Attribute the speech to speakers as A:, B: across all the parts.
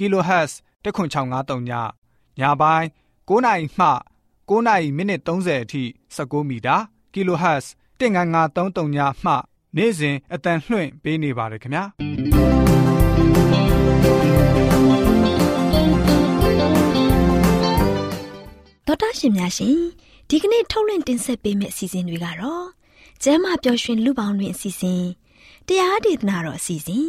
A: kHz 10653ညညပိုင်း9နာရီမှ9နာရီမိနစ်30အထိ16မီတာ kHz 19533ညမှနေ့စဉ်အတန်လှွင့်ပေးနေပါတယ်ခင်ဗျာ
B: ဒေါက်တာရှင်များရှင်ဒီကနေ့ထုတ်လွှင့်တင်ဆက်ပေးမယ့်အစီအစဉ်တွေကတော့ကျမ်းမာပျော်ရွှင်လူပေါင်းတွင်အစီအစဉ်တရားဒေသနာတော်အစီအစဉ်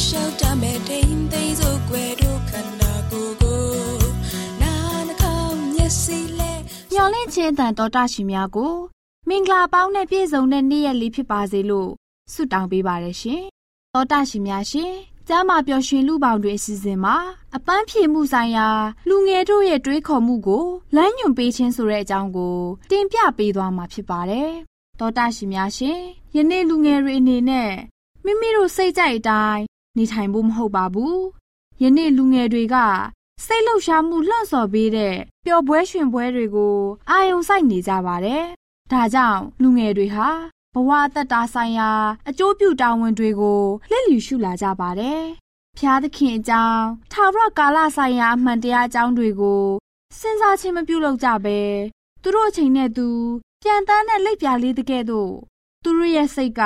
B: လိုက်လျှောက်တမဲ့တိမ်သိမ်းစို့ွယ်တို့ခန္ဓာကိုယ်ကိုနာနှကောင်းမျက်စိလဲမျော်လင့်ခြင်းတန်တော်တရှိများကိုမင်္ဂလာပေါင်းနဲ့ပြည့်စုံတဲ့နေ့ရက်လေးဖြစ်ပါစေလို့ဆုတောင်းပေးပါရရှင်တော်တရှိများရှင်ကျမ်းမာပျော်ရွှင်လူပေါင်းတွေအစီအစဉ်မှာအပန်းဖြေမှုဆိုင်ရာလူငယ်တို့ရဲ့တွေးခေါ်မှုကိုလမ်းညွှန်ပေးခြင်းဆိုတဲ့အကြောင်းကို တင်ပြပေးသွားမှာဖြစ်ပါတယ်။တောတာရှင်များရှင်ယနေ့လူငယ်တွေအနေနဲ့မိမိတို့စိတ်ကြိုက်အတိုင်း နေထိုင်ဖို့မဟုတ်ပါဘူး။ယနေ့လူငယ်တွေကစိတ်လှုပ်ရှားမှုလှန့်ဆော်ပေးတဲ့ပျော်ပွဲရွှင်ပွဲတွေကိုအာရုံစိုက်နေကြပါတယ်။ဒါကြောင့်လူငယ်တွေဟာဘဝအသက်တာဆိုင်ရာ အကျိုးပြုတာဝန်တွေကိုလက်လျူရှုလာကြပါတယ်။ဖျားသခင်အကြောင်းထာဝရကာလဆိုင်ရာအမှန်တရားအကြောင်းတွေကိုစဉ်းစားခြင်းမပြုလုပ်ကြဘဲသူတို့အချိန်နဲ့သူပြန်တန်းတဲ့လက်ပြလေးတကဲ့သို့သူတို့ရဲ့စိတ်က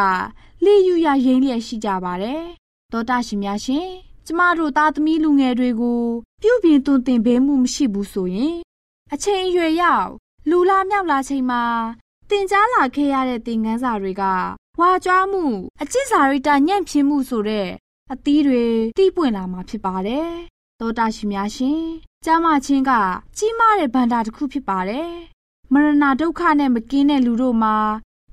B: လေယူရရင်းလျက်ရှိကြပါတယ် တောတာရှင်များရှင်ကျမတို့သားသမီးလူငယ်တွေကိုပြုပြင်သွန်သင်ပေးမှုမရှိဘူးဆိုရင်အချိန်အရွယ်ရောက်လူလာမြောက်လာချိန်မှာတင်ကြားလာခဲ့ရတဲ့သင်ခန်းစာတွေကဝါကြွားမှုအကျင့်စာရိတ္တညံ့ဖျင်းမှုဆိုတဲ့အသီးတွေတီးပွင့်လာမှာဖြစ်ပါတယ်။သောတာရှင်များရှင်ကျမ်းမာခြင်းကကြီးမားတဲ့ဗန္တာတစ်ခုဖြစ်ပါတယ်။မရဏဒုက္ခနဲ့မကင်းတဲ့လူတို့မှာ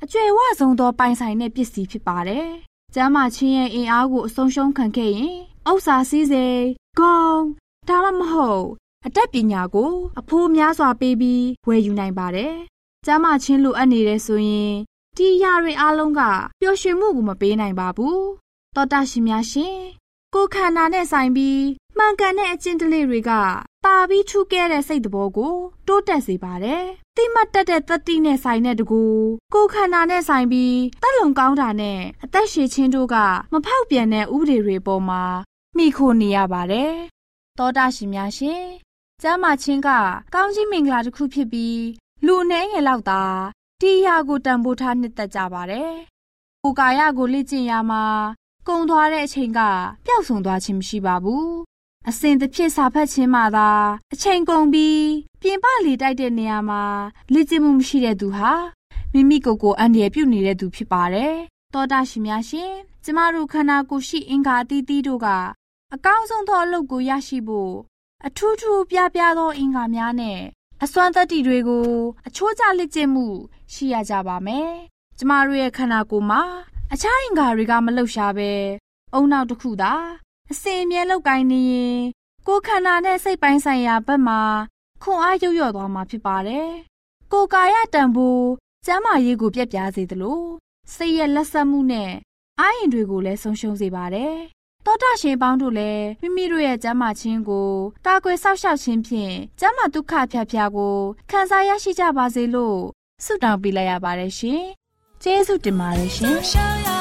B: အကျွေဝဆုံးသောပိုင်ဆိုင်တဲ့ပစ္စည်းဖြစ်ပါတယ် ကျမ်းမာခြင်းရဲ့အင်အားကိုအဆုံးရှုံးခံခဲ့ရင်ဥစ္စာစည်းစိမ်ဂုံဒါမှမဟုတ်အတတ်ပညာကိုအဖိုးများစွာပေးပြီးဝယ်ယူနိုင်ပါတယ်။ကျမ်းမာခြင်းလိုအပ်နေတယ်ဆိုရင်ဒီရတွေအားလုံးကပျော်ရွှင်မှုကိုမပေးနိုင်ပါဘူး။သောတာရှင်များရှင်ကိုခန္ဓာနဲ့ဆိုင်ပြီးမှန်ကန်တဲ့အကျင့်တလေးတွေက တာပြီးထူးကဲတဲ့စိတ်တဘောကိုတိုးတက်စေပါတယ်။တိမတ်တက်တဲ့တတိနဲ့ဆိုင်တဲ့တကူကိုခန္ဓာနဲ့ဆိုင်ပြီးတက်လုံကောင်းတာနဲ့အသက်ရှည်ခြင်းတို့ကမဖောက်ပြန်တဲ့ဥပဒေတွေပေါ်မှာမိခိုနေရပါတယ်။သောတာရှင်များရှင်ကျမ်းမာခြင်းကကောင်းခြင်းမင်္ဂလာတစ်ခုဖြစ်ပြီးလူအနေငယ်လောက်သာတိရကိုတန်ဖိုးထားနှစ်သက်ကြပါတယ်။ကိုယ်ကာယကိုလေ့ကျင့်ရမှာကုံသွားတဲ့အချိန်ကပျောက်ဆုံးသွားခြင်းမရှိပါဘူး။ အစဉ်တစ်ဖြစ်စာဖတ်ခြင်းမှသာအချိန်ကုန်ပြီးပြင်ပလေတိုက်တဲ့နေရာမှာလေ့ကျင့်မှုမရှိတဲ့သူဟာမိမိကိုယ်ကိုအန္တရာယ်ပြုနေတဲ့သူဖြစ်ပါတယ်။တောတာရှင်များရှင်ကျမတို့ခန္ဓာကိုယ်ရှိအင်္ဂါအသီးသီးတို့က
C: အကောင်းဆုံးသောအလုပ်ကိုရရှိဖို့အထူးထူးပြပြသောအင်္ဂါများနဲ့အစွမ်းသတ္တိတွေကိုအချိုးကျလက်ကျင့်မှုရှိရကြပါမယ်။ကျမတို့ရဲ့ခန္ဓာကိုယ်မှာအခြားအင်္ဂါတွေကမလှုပ်ရှားပဲအုံနောက်တစ်ခုသာ အစင်အမြဲလောက်ကိုင်းနေရင်ကိုယ်ခန္ဓာနဲ့စိတ်ပိုင်းဆိုင်ရာဘက်မှာခွန်အားရုပ်ရော့သွားမှာဖြစ်ပါတယ်။ကိုယ်ကာယတန်ဖိုးကျမ်းမာရေးကိုပြက်ပြားစေသလိုစိတ်ရဲ့လက်ဆက်မှုနဲ့အာရင်တွေကိုလည်းဆုံးရှုံးစေပါတယ်။သောတာရှင်ပေါင်းတို့လည်းမိမိတို့ရဲ့ကျမ်းမာခြင်းကိုတာကွယ်ဆောက်ရှောက်ခြင်းဖြင့်ကျမ်းမာဒုက္ခဖြာဖြာကိုခံစားရရှိကြပါစေလို့ဆုတောင်းပေးလိုက်ရပါတယ်ရှင်။ကျေးဇူးတင်ပါတယ်ရှင်။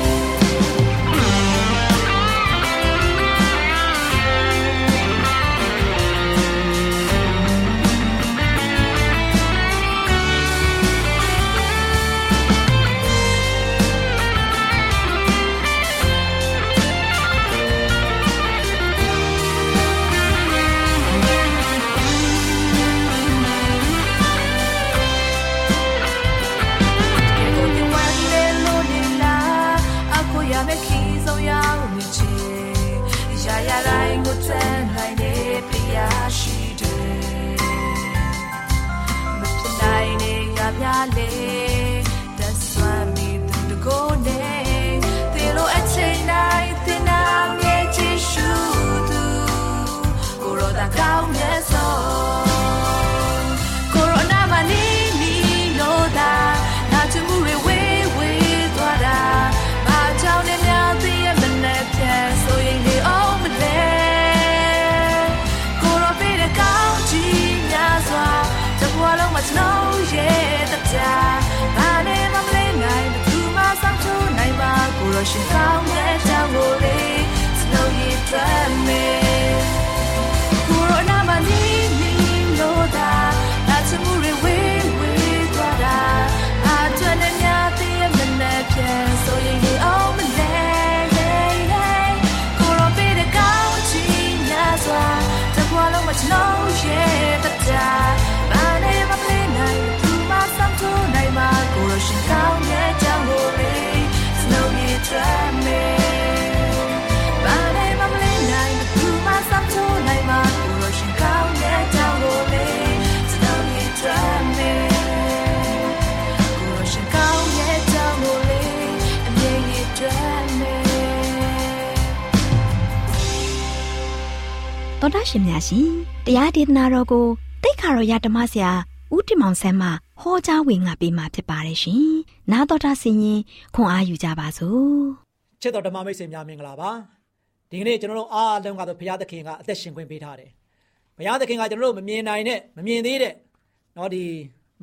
C: inside me.
B: တော်တာရှင်များရှင်တရားဒေသနာတော်ကိုတိတ်ခါတော်ရဓမ္မဆရာဦးတိမောင်ဆန်းမှဟောကြားဝင်ငါပေးมาဖြစ်ပါတယ်ရှင်။နားတော်တာဆင်ရင်ခွန်အားယူကြပါစို့။
D: ချစ်တော်ဓမ္မမိတ်ဆွေများမင်္ဂလာပါ။ဒီကနေ့ကျွန်တော်တို့အားလုံးကတော့ဘုရားသခင်ကအသက်ရှင်ခွင့်ပေးထားတယ်။ဘုရားသခင်ကကျွန်တော်တို့မမြင်နိုင်တဲ့မမြင်သေးတဲ့နော်ဒီ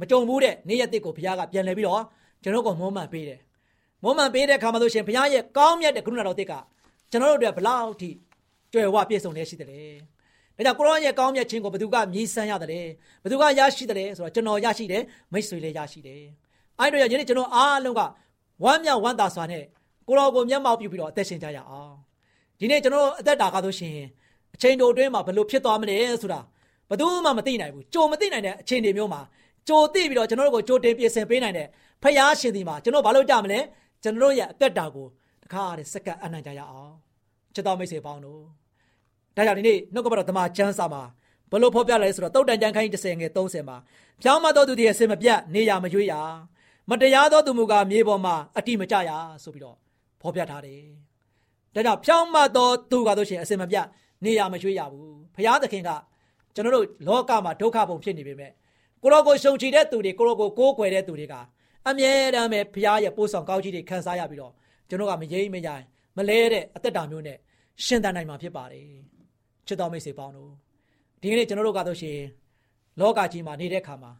D: မကြုံဘူးတဲ့နေ့ရက်တစ်ကိုဘုရားကပြန်လှည့်ပြီးတော့ကျွန်တော်ကိုမုန်းမှန်ပေးတယ်။မုန်းမှန်ပေးတဲ့အခါမှာဆိုရှင်ဘုရားရဲ့ကောင်းမြတ်တဲ့ကရုဏာတော်တစ်ကကျွန်တော်တို့အတွက်ဘလောက်ထိကြွယ်ဝပြည့်စုံနေရှိတယ်။ ဒါကြောင့်ကိုရောရဲ့ကောင်းမြတ်ခြင်းကိုဘသူကမြည်ဆန်းရတယ်ဘသူကရရှိတယ်ဆိုတော့ကျွန်တော်ရရှိတယ်မိတ်ဆွေလည်းရရှိတယ်အဲ့တော့ယနေ့ကျွန်တော်အားလုံးကဝမ်းမြောက်ဝမ်းသာစွာနဲ့ကိုရောကိုမျက်မှောက်ပြုပြီးတော့အသက်ရှင်ကြရအောင်ဒီနေ့ကျွန်တော်အသက်တာကားလို့ရှိရင်အချိန်တိုအတွင်းမှာဘယ်လိုဖြစ်သွားမလဲဆိုတာဘယ်သူမှမသိနိုင်ဘူးကြိုမသိနိုင်တဲ့အချိန်တွေမျိုးမှာကြိုသိပြီးတော့ကျွန်တော်တို့ကိုကြိုတင်ပြင်ဆင်ပေးနိုင်တဲ့ဖယားရှင်ဒီမှာကျွန်တော်ဘာလို့ကြမလဲကျွန်တော်ရဲ့အသက်တာကိုတခါတည်းစက္ကန့်အနံ့ကြရအောင်ချစ်တော်မိတ်ဆွေပေါင်းတို့ ဒါကြောင့်ဒီနေ့နှုတ်ကပတ်တော်တမန်ကျမ်းစာမှာဘလို့ဖော်ပြလဲဆိုတော့တုတ်တန်ကျမ်းခိုင်း30ငယ်30မှာဖြောင်းမတော်သူတွေအစင်မပြတ်နေရမရွေးရမတရားသောသူမူကားမြေပေါ်မှာအတိမကျရဆိုပြီးတော့ဖော်ပြထားတယ်ဒါကြောင့်ဖြောင်းမတော်သူကတို့ရှင်အစင်မပြတ်နေရမရွေးရဘူးဖယားသခင်ကကျွန်တော်တို့လောကမှာဒုက္ခပုံဖြစ်နေပေမဲ့ကိုရောကိုရှုံချတဲ့သူတွေကိုရောကိုကိုးကွယ်တဲ့သူတွေကအမြဲတမ်းပဲဖရားရဲ့ပို့ဆောင်ကောင်းကြီးတွေခံစားရပြီးတော့ကျွန်တော်ကမယိမ့်မယိုင်မလဲတဲ့အသက်တာမျိုးနဲ့ရှင်သန်နိုင်မှာဖြစ်ပါတယ် ချစ်တော်မိတ်ဆွေပေါင်းတို့ဒီကနေ့ကျွန်တော်တို့ကတော့ရှင်လောကကြီးမှာနေတဲ့ခါမှာ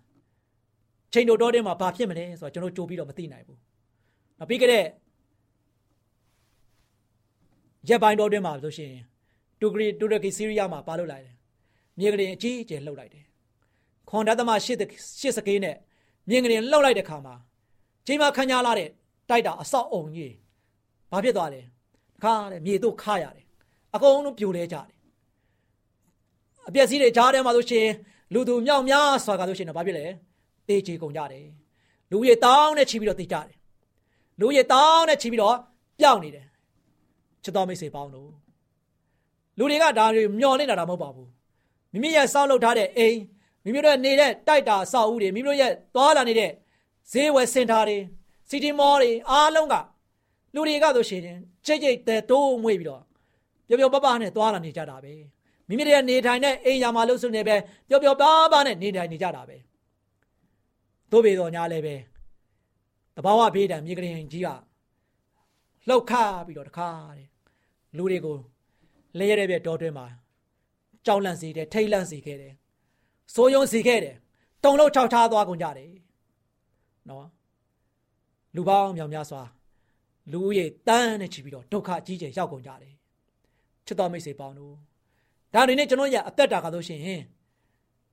D: ချိန်တို့တော်တဲ့မှာဘာဖြစ်မလဲဆိုတော့ကျွန်တော်ကြိုးပြီးတော့မသိနိုင်ဘူး။နောက်ပြီးကြတဲ့ရက်ပိုင်းတော်တွင်းမှာဆိုရှင်တူဂရီတူရကီစီးရီးယားမှာပါလို့လိုက်တယ်။မြေကလေးအကြီးအကျယ်လှုပ်လိုက်တယ်။ခွန်ဒသမရှစ်ရှစ်စကေးနဲ့မြေကလေးလှုပ်လိုက်တဲ့ခါမှာချိန်မှာခန်းညာလာတဲ့တိုက်တာအဆောက်အုံကြီးဘာဖြစ်သွားလဲ။ခါတဲ့မြေတို့ခါရတယ်။အကုန်လုံးပြိုလဲကြတယ်။ အပြက်စီးတွေကြားထဲမှာဆိုရှင်လူသူမြောက်များစွာကဆိုရှင်တော့ဘာဖြစ်လဲ။တေးချေကုန်ကြတယ်။လူကြီးတောင်းနဲ့ချီပြီးတော့တေးကြတယ်။လူကြီးတောင်းနဲ့ချီပြီးတော့ပျောက်နေတယ်။ချစ်တော်မိတ်ဆွေပေါင်းတို့လူတွေကဒါတွေမျောနေတာတော့မဟုတ်ပါဘူးမိမိရဲ့စောင့်လုပ်ထားတဲ့အိမ်မိမိတို့နေတဲ့တိုက်တာအဆောက်အဦတွေမိမိတို့ရဲ့သွားလာနေတဲ့ဈေးဝယ်စင်တာတွေစီတီမောတွေအားလုံးကလူတွေကဆိုရှင်ချိတ်ချိတ်တဲ့တိုးမွေ့ပြီးတော့ပျော်ပျော်ပါးပါးနဲ့သွားလာနေကြတာပဲ မိမိတို့နေထိုင်တဲ့အိမ်ယာမှာလို့ဆိုနေပဲပျော်ပျော်ပါးပါးနဲ့နေထိုင်နေကြတာပဲသို့ပေတော့ညာလည်းပဲတဘာဝဘေးဒဏ်မြေကရင်ကြီးကလှုပ်ခါပြီးတော့တခါတဲ့လူတွေကိုလဲရတဲ့ပြတော်တွင်းမှာကြောက်လန့်စေတယ်ထိတ်လန့်စေခဲ့တယ်စိုးရုံစေခဲ့တယ်တုံလို့ခြောက်ချားသွားကုန်ကြတယ်နော်လူပေါင်းမြောင်များစွာလူဦးရေတန်းနဲ့ချီပြီးတော့ဒုက္ခကြီးကျယ်ရောက်ကုန်ကြတယ်ချစ်တော်မိတ်ဆွေပေါင်းတို့ ဒါတွေနဲ့ကျွန်တော်ရအသက်တာကားလို့ရှိရင်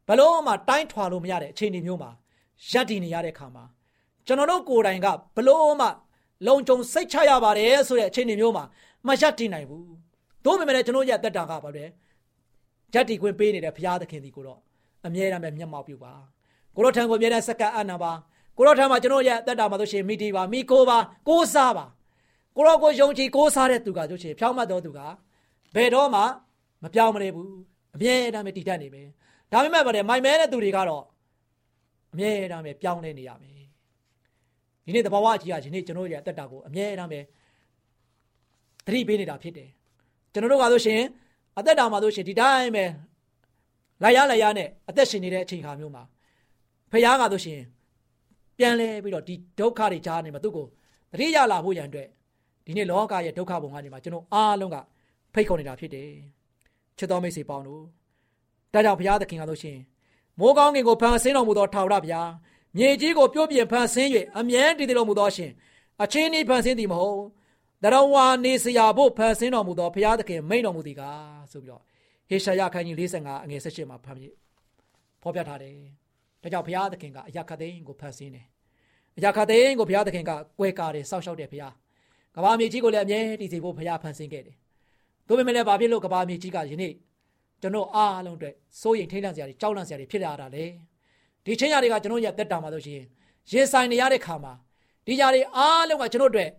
D: ဘလို့မှတိုင်းထွာလို့မရတဲ့အခြေအနေမျိုးမှာရပ်တည်နေရတဲ့ခါမှာကျွန်တော်တို့ကိုယ်တိုင်ကဘလို့မှလုံခြုံစိတ်ချရပါတယ်ဆိုတဲ့အခြေအနေမျိုးမှာမရပ်တည်နိုင်ဘူးတို့ပေမဲ့ကျွန်တော်ရတက်တာကဘာလဲဂျက်တီခွင့်ပေးနေတဲ့ဘုရားသခင်ဒီကိုတော့အမြဲတမ်းပဲမျက်မှောက်ပြုပါကိုရောထံကိုအမြဲတမ်းစက္ကန့်အနာပါကိုရောထံမှာကျွန်တော်ရတက်တာမှာဆိုရှင်မိတီပါမိကိုပါကိုးစားပါကိုရောကိုယုံကြည်ကိုးစားတဲ့သူကဆိုရှင်ဖြောင်းမှတ်တော်သူကဘယ်တော့မှ မပြောင်းမလဲဘူးအမြဲတမ်းပဲတည်တတ်နေမယ်ဒါပေမဲ့ဗါတယ်မိုင်မဲတဲ့သူတွေကတော့အမြဲတမ်းပဲပြောင်းလဲနေရမယ်ဒီနေ့တဘာဝကြီးကဒီနေ့ကျွန်တော်ရတက်တာကိုအမြဲတမ်းပဲသတိပေးနေတာဖြစ်တယ်ကျွန်တော်တို့ကဆိုရှင်အသက်တာမှာဆိုရှင်ဒီတိုင်းပဲလိုက်ရလိုက်ရနဲ့အသက်ရှင်နေတဲ့အချိန်ခါမျိုးမှာဖခင်ကဆိုရှင်ပြန်လဲပြီးတော့ဒီဒုက္ခတွေကြားနေမှာသူ့ကိုတတိယလာဖို့ရန်အတွက်ဒီနေ့လောကရဲ့ဒုက္ခဘုံကနေမှာကျွန်တော်အားလုံးကဖိတ်ခေါ်နေတာဖြစ်တယ် ချစ်တော်မိတ်ဆွေပေါင်းတို့ဒါကြောင့်ဘုရားသခင်ကဆိုရှင်မိုးကောင်းကင်ကိုဖန်ဆင်းတော်မူသောထာဝရဘုရားမြေကြီးကိုပြုတ်ပြင်ဖန်ဆင်း၍အမြဲတည်တော်မူသောရှင်အချင်းဤဖန်ဆင်းသည်မဟုတ်တရဝါနေစရာဖို့ဖန်ဆင်းတော်မူသောဘုရားသခင်မိန်တော်မူသည်ကားဆိုပြီးတော့ဟေရှာယခန်းကြီး45အငယ်16မှာဖတ်ပြဖော်ပြထားတယ်။ဒါကြောင့်ဘုရားသခင်ကအရာခသိန်းကိုဖန်ဆင်းတယ်။အရာခသိန်းကိုဘုရားသခင်ကကွဲကားတယ်စောင့်ရှောက်တယ်ဘုရား။ကဘာမြေကြီးကိုလည်းအမြဲတည်စေဖို့ဘုရားဖန်ဆင်းခဲ့တယ်။ ဒါပေမဲ့လည်းဘာဖြစ်လို့ကဘာမြေကြီးကယနေ့ကျွန်တော်အားလုံးအတွက်စိုးရိမ်ထိတ်လန့်စရာတွေကြောက်လန့်စရာတွေဖြစ်လာတာလေ။ဒီချင်းရာတွေကကျွန်တော်ရဲ့တက်တာမှာဆိုရှင်ရင်ဆိုင်နေရတဲ့ခါမှာဒီຢာတွေအားလုံးကကျွန်တော်တို့အတွက်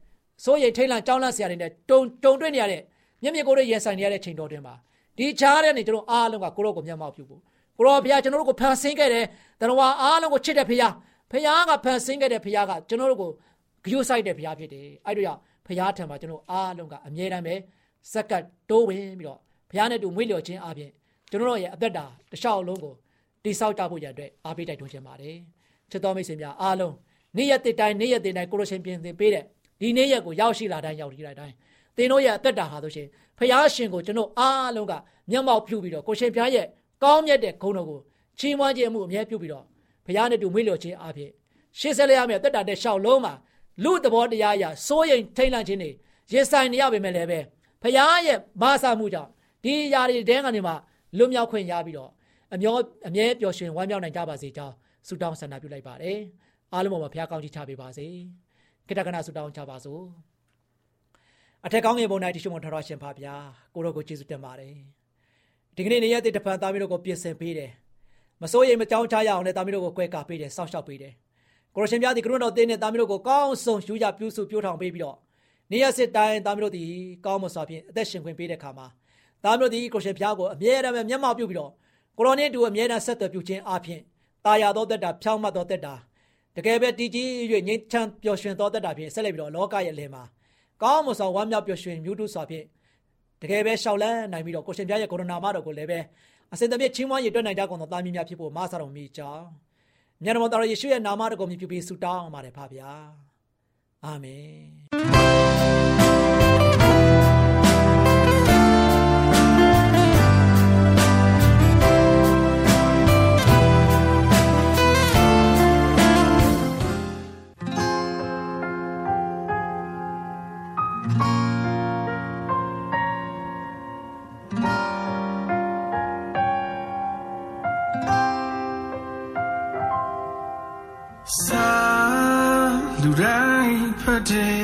D: စိုးရိမ်ထိတ်လန့်ကြောက်လန့်စရာတွေနဲ့တုံတုံတွေ့နေရတဲ့မျက်မြင်ကိုယ်တွေရင်ဆိုင်နေရတဲ့ချိန်တော်တွင်မှာဒီချားတဲ့နေကျွန်တော်အားလုံးကကိုရောကိုမျက်မှောက်ပြုဖို့ကိုရောဘုရားကျွန်တော်တို့ကိုဖန်ဆင်းခဲ့တယ်တရဝါအားလုံးကိုချစ်တဲ့ဘုရားဘုရားကဖန်ဆင်းခဲ့တဲ့ဘုရားကကျွန်တော်တို့ကိုဂရုစိုက်တဲ့ဘုရားဖြစ်တယ်အဲ့တို့ကြောင့်ဘုရားထံမှာကျွန်တော်အားလုံးကအမြဲတမ်းပဲ စက္ကတ်တိုးဝင်ပြီးတော့ဘုရားနဲ့တူမွေးလျော်ခြင်းအပြင်ကျွန်တော်တို့ရဲ့အသက်တာတစ်လျှောက်လုံးကိုတိဆောက်ကြဖို့ရတဲ့အားပေးတိုက်တွန်းခြင်းပါတယ်ချစ်တော်မိတ်ဆွေများအားလုံးနေ့ရက်တစ်တိုင်းနေ့ရက်တစ်တိုင်းကိုလိုရှင်ပြင်သင်ပေးတဲ့ဒီနေ့ရက်ကိုရောက်ရှိလာတိုင်းရောက်ရှိလာတိုင်းသင်တို့ရဲ့အသက်တာဟာဆိုရှင်ဖယားရှင်ကိုကျွန်တော်အားလုံးကမျက်မှောက်ပြုပြီးတော့ကိုရှင်ဖျားရဲ့ကောင်းမြတ်တဲ့ဂုဏ်တော်ကိုချီးမွမ်းခြင်းမှုအမြဲပြုပြီးတော့
E: ဘုရားနဲ့တူမွေးလျော်ခြင်းအဖြစ်ရှေ့ဆက်ရမယ့်တက်တာတဲ့ရှောက်လုံးမှာလူသဘောတရားအရာစိုးရိမ်ထိတ်လန့်ခြင်းတွေရင်ဆိုင်နေရပေမဲ့လည်းပဲ ဘုရားရဲ့မာစာမှုကြောင့်ဒီຢာတွေတဲကနေမှလွတ်မြောက်ခွင့်ရပြီးတော့အမျောအမြဲပျော်ရွှင်ဝမ်းမြောက်နိုင်ကြပါစေကြောင်းဆုတောင်းဆန္ဒပြုလိုက်ပါတယ်အားလုံးပေါ်မှာဘုရားကောင်းချီးချပေးပါစေခိတ္တကနာဆုတောင်းချပါစို့အထက်ကောင်းငယ်ပုံ၌တရှိမထော်တော်ရှင်ပါဗျာကိုရောကိုကျေးဇူးတင်ပါတယ်ဒီကနေ့နေ့ရက်တည်းတပံသားမျိုးတို့ကိုပြင်ဆင်ပေးတယ်မစိုးရိမ်မကြောက်ကြရအောင်လည်းသားမျိုးတို့ကိုကွဲကာပေးတယ်စောင့်ရှောက်ပေးတယ်ကိုရရှင်ပြသည်ကရုဏာတော်တင်းနဲ့သားမျိုးတို့ကိုကောင်းဆုံးယူကြပြုစုပြိုးထောင်ပေးပြီးတော့ နေ့ရက်စစ်တိုင်းသားမျိုးတို့သည်ကောင်းမွန်စွာဖြင့်အသက်ရှင်ခွင့်ပေးတဲ့အခါမှာသားမျိုးတို့သည်ကိုရှင်ဖျားကိုအမြဲတမ်းမျက်မှောက်ပြုပြီးတော့ကိုရောနဲ့တူအမြဲတမ်းဆက်သွယ်ပြုခြင်းအပြင်တာယာသောတက်တာဖြောင်းမှတ်သောတက်တာတကယ်ပဲတည်ကြည်၍ငြိမ်းချမ်းပျော်ရွှင်သောတက်တာဖြင့်ဆက်လက်ပြီးတော့လောကရဲ့အလယ်မှာကောင်းမွန်စွာဝမ်းမြောက်ပျော်ရွှင်မြူးတုစွာဖြင့်တကယ်ပဲရှောက်လန်းနိုင်ပြီးတော့ကိုရှင်ပြရဲ့ကိုရိုနာမတော်ကိုလည်းပဲအစဉ်တပြည့်ချင်းမွားရည်တွက်နိုင်ကြကုန်သောသားမီးများဖြစ်ဖို့မဆာတော်မူကြောင်းမြတ်တော်တော်ယေရှုရဲ့နာမတော်ကိုမြည်ပြီးဆုတောင်းပါတယ်ဖပါဗျာ အာမ day.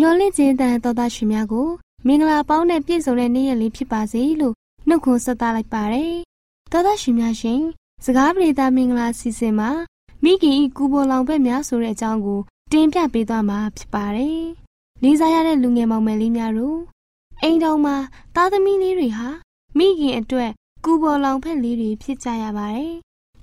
F: မျော်လင့်ခြင်းတန်တော်သားရှင်များကိုမင်္ဂလာပေါင်းနဲ့ပြည့်စုံတဲ့နေ့ရက်လေးဖြစ်ပါစေလို့နှုတ်ခွန်းဆက်သလိုက်ပါတယ်တော်သားရှင်များရှင်စကားပြေတာမင်္ဂလာစီစဉ်မှာမိခင်ဤကူပေါ်လောင်ဘက်များဆိုတဲ့အကြောင်းကိုတင်ပြပေးသွားမှာဖြစ်ပါတယ်လေးစားရတဲ့လူငယ်မောင်မယ်လေးများတို့အိမ်တော်မှာသားသမီးလေးတွေဟာမိခင်အတွက်ကူပေါ်လောင်ဖက်လေးတွေဖြစ်ကြရပါတယ်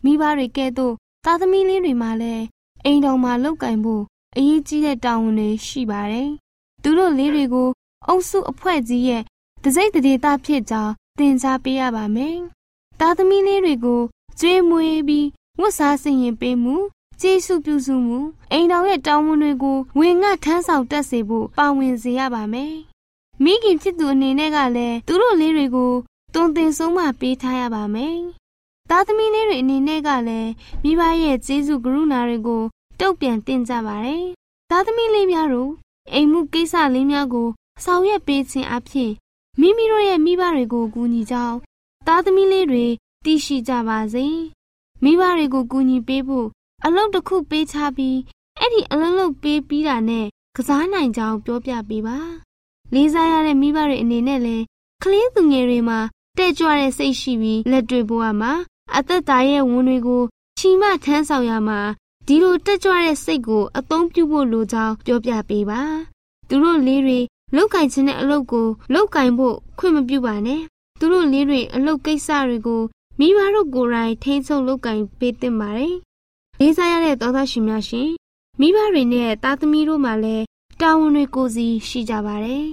F: မိဘတွေကဲ့သို့သားသမီးလေးတွေမှာလည်းအိမ်တော်မှာလောက်ကင်ဖို့အရေးကြီးတဲ့တာဝန်တွေရှိပါတယ်။ သူတို့လေးတွေကိုအုပ်စုအဖွဲ့ကြီးရဲ့တစိမ့်တဒေတာဖြစ်ကြောင်းသင်ကြားပေးရပါမယ်။သားသမီးလေးတွေကိုကျွေးမွေးပြီးဝတ်စားဆင်ရင်ပေးမှုကျေးဇူးပြုစုမှုအိမ်တော်ရဲ့တောင်းဝန်တွေကိုဝင်ငှထမ်းဆောင်တက်စေဖို့ပါဝင်စေရပါမယ်။မိခင်ဖြစ်သူအနေနဲ့ကလည်းသူတို့လေးတွေကိုတွင်တင်ဆုံးမပေးထားရပါမယ်။သားသမီးလေးတွေအနေနဲ့ကလည်းမိဘရဲ့ကျေးဇူးကရုဏာတွေကိုတုတ်ပြန်တင်ကြပါတယ်။သားသမီးလေးများတို့ အိမ်မှုကိစ္စလေးများကို ဆောင်ရွက်ပေးခြင်းအပြင်မိမိတို့ရဲ့မိဘတွေကိုကူညီကြောင်းသားသမီးလေးတွေသိရှိကြပါစေ။မိဘတွေကိုကူညီပေးဖို့အလုပ်တစ်ခုပေးချပြီးအဲ့ဒီအလုပ်လုပ်ပေးပြီးတာနဲ့ကစားနိုင်ကြောင်းပြောပြပေးပါ။လေးစားရတဲ့မိဘတွေအနေနဲ့လည်းကလေးသူငယ်တွေမှာတဲ့ကြွတဲ့စိတ်ရှိပြီးလက်တွေ့ဘဝမှာအသက်တာရဲ့ဝန်တွေကိုချီမထမ်းဆောင်ရမှာ ဒီလိုတက်ကြွတဲ့စိတ်ကိုအသုံးပြုဖို့လိုကြောင်းပြောပြပေးပါသူတို့လေးတွေလောက်ကင်ခြင်းတဲ့အလုပ်ကိုလောက်ကင်ဖို့ခွင့်မပြုပါနဲ့သူတို့လေးတွေအလုပ်ကိစ္စတွေကိုမိဘတို့ကိုယ်တိုင်ထိန်းချုပ်လောက်ကင်ပေးသင့်ပါတယ်လေးစားရတဲ့သောသားရှင်များရှင်မိဘတွေနဲ့သားသမီးတို့မှလည်းတာဝန်တွေကိုစီရှိကြပါတယ်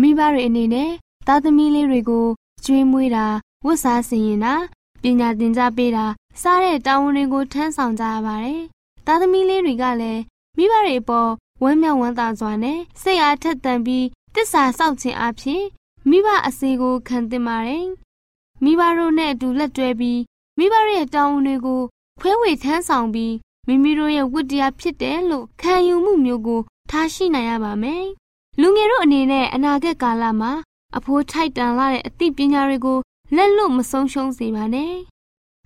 F: မိဘတွေအနေနဲ့သားသမီးလေးတွေကိုကျွေးမွေးတာဝတ်စားဆင်ရင်တာပညာသင်ကြားပေးတာ စားတဲ့တာဝန်တွေကိုထမ်းဆောင်ကြရပါတယ်။သားသမီးလေးတွေကလည်းမိဘတွေအပေါ်ဝမ်းမြောက်ဝမ်းသာစွာနဲ့စိတ်အားထက်သန်ပြီးတစ္ဆာစောင့်ခြင်းအဖြစ်မိဘအစီကိုခံသင့်ပါတယ်။မိဘတို့နဲ့အတူလက်တွဲပြီးမိဘရဲ့တာဝန်တွေကိုခွဲဝေထမ်းဆောင်ပြီးမိမိတို့ရဲ့ဝတ္တရားဖြစ်တယ်လို့ခံယူမှုမျိုးကိုထားရှိနိုင်ရပါမယ်။လူငယ်တို့အနေနဲ့အနာဂတ်ကာလမှာအဖိုးထိုက်တန်လာတဲ့အသိပညာတွေကိုလက်လွတ်မဆုံးရှုံးစေပါနဲ့။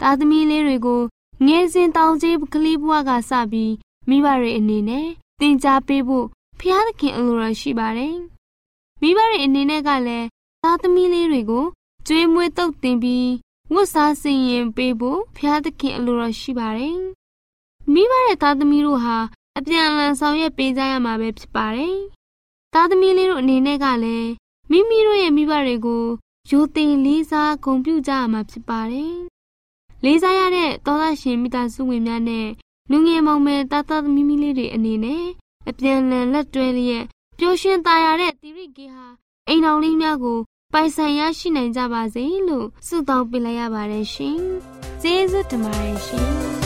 F: သားသမီးလေးတွေကိုငယ်စဉ်တောင်ကြီးကလေးဘဝကစပြီးမိဘတွေအနေနဲ့သင်ကြားပေးဖို့ဖျားသခင်အလိုတော်ရှိပါတယ်။မိဘတွေအနေနဲ့ကလည်းသားသမီးလေးတွေကိုကျွေးမွေးတုပ်တင်ပြီးဝတ်စားဆင်ရင်ပေးဖို့ဖျားသခင်အလိုတော်ရှိပါတယ်။မိဘရဲ့သားသမီးတို့ဟာအပြန်အလှန်ဆောင်ရွက်ပေးကြရမှာပဲဖြစ်ပါတယ်။သားသမီးလေးတို့အနေနဲ့ကလည်းမိမိတို့ရဲ့မိဘတွေကိုရိုသေလေးစားဂုဏ်ပြုကြရမှာဖြစ်ပါတယ်။ လေးစားရတဲ့သောသားရှင်မိသားစုဝင်များနဲ့လူငယ်မောင်မယ်တာတာသမီးမီလေးတွေအနေနဲ့အပြန်လည်လက်တွဲလျက်ပျော်ရွှင်သာယာတဲ့တိရိကေဟာအိမ်တော်လေးများကိုပိုင်ဆိုင်ရရှိနိုင်ကြပါစေလို့ဆုတောင်းပေးလိုက်ရပါတယ်ရှင်။ကျေးဇူးတင်ပါတယ်ရှင်။
G: ချင်း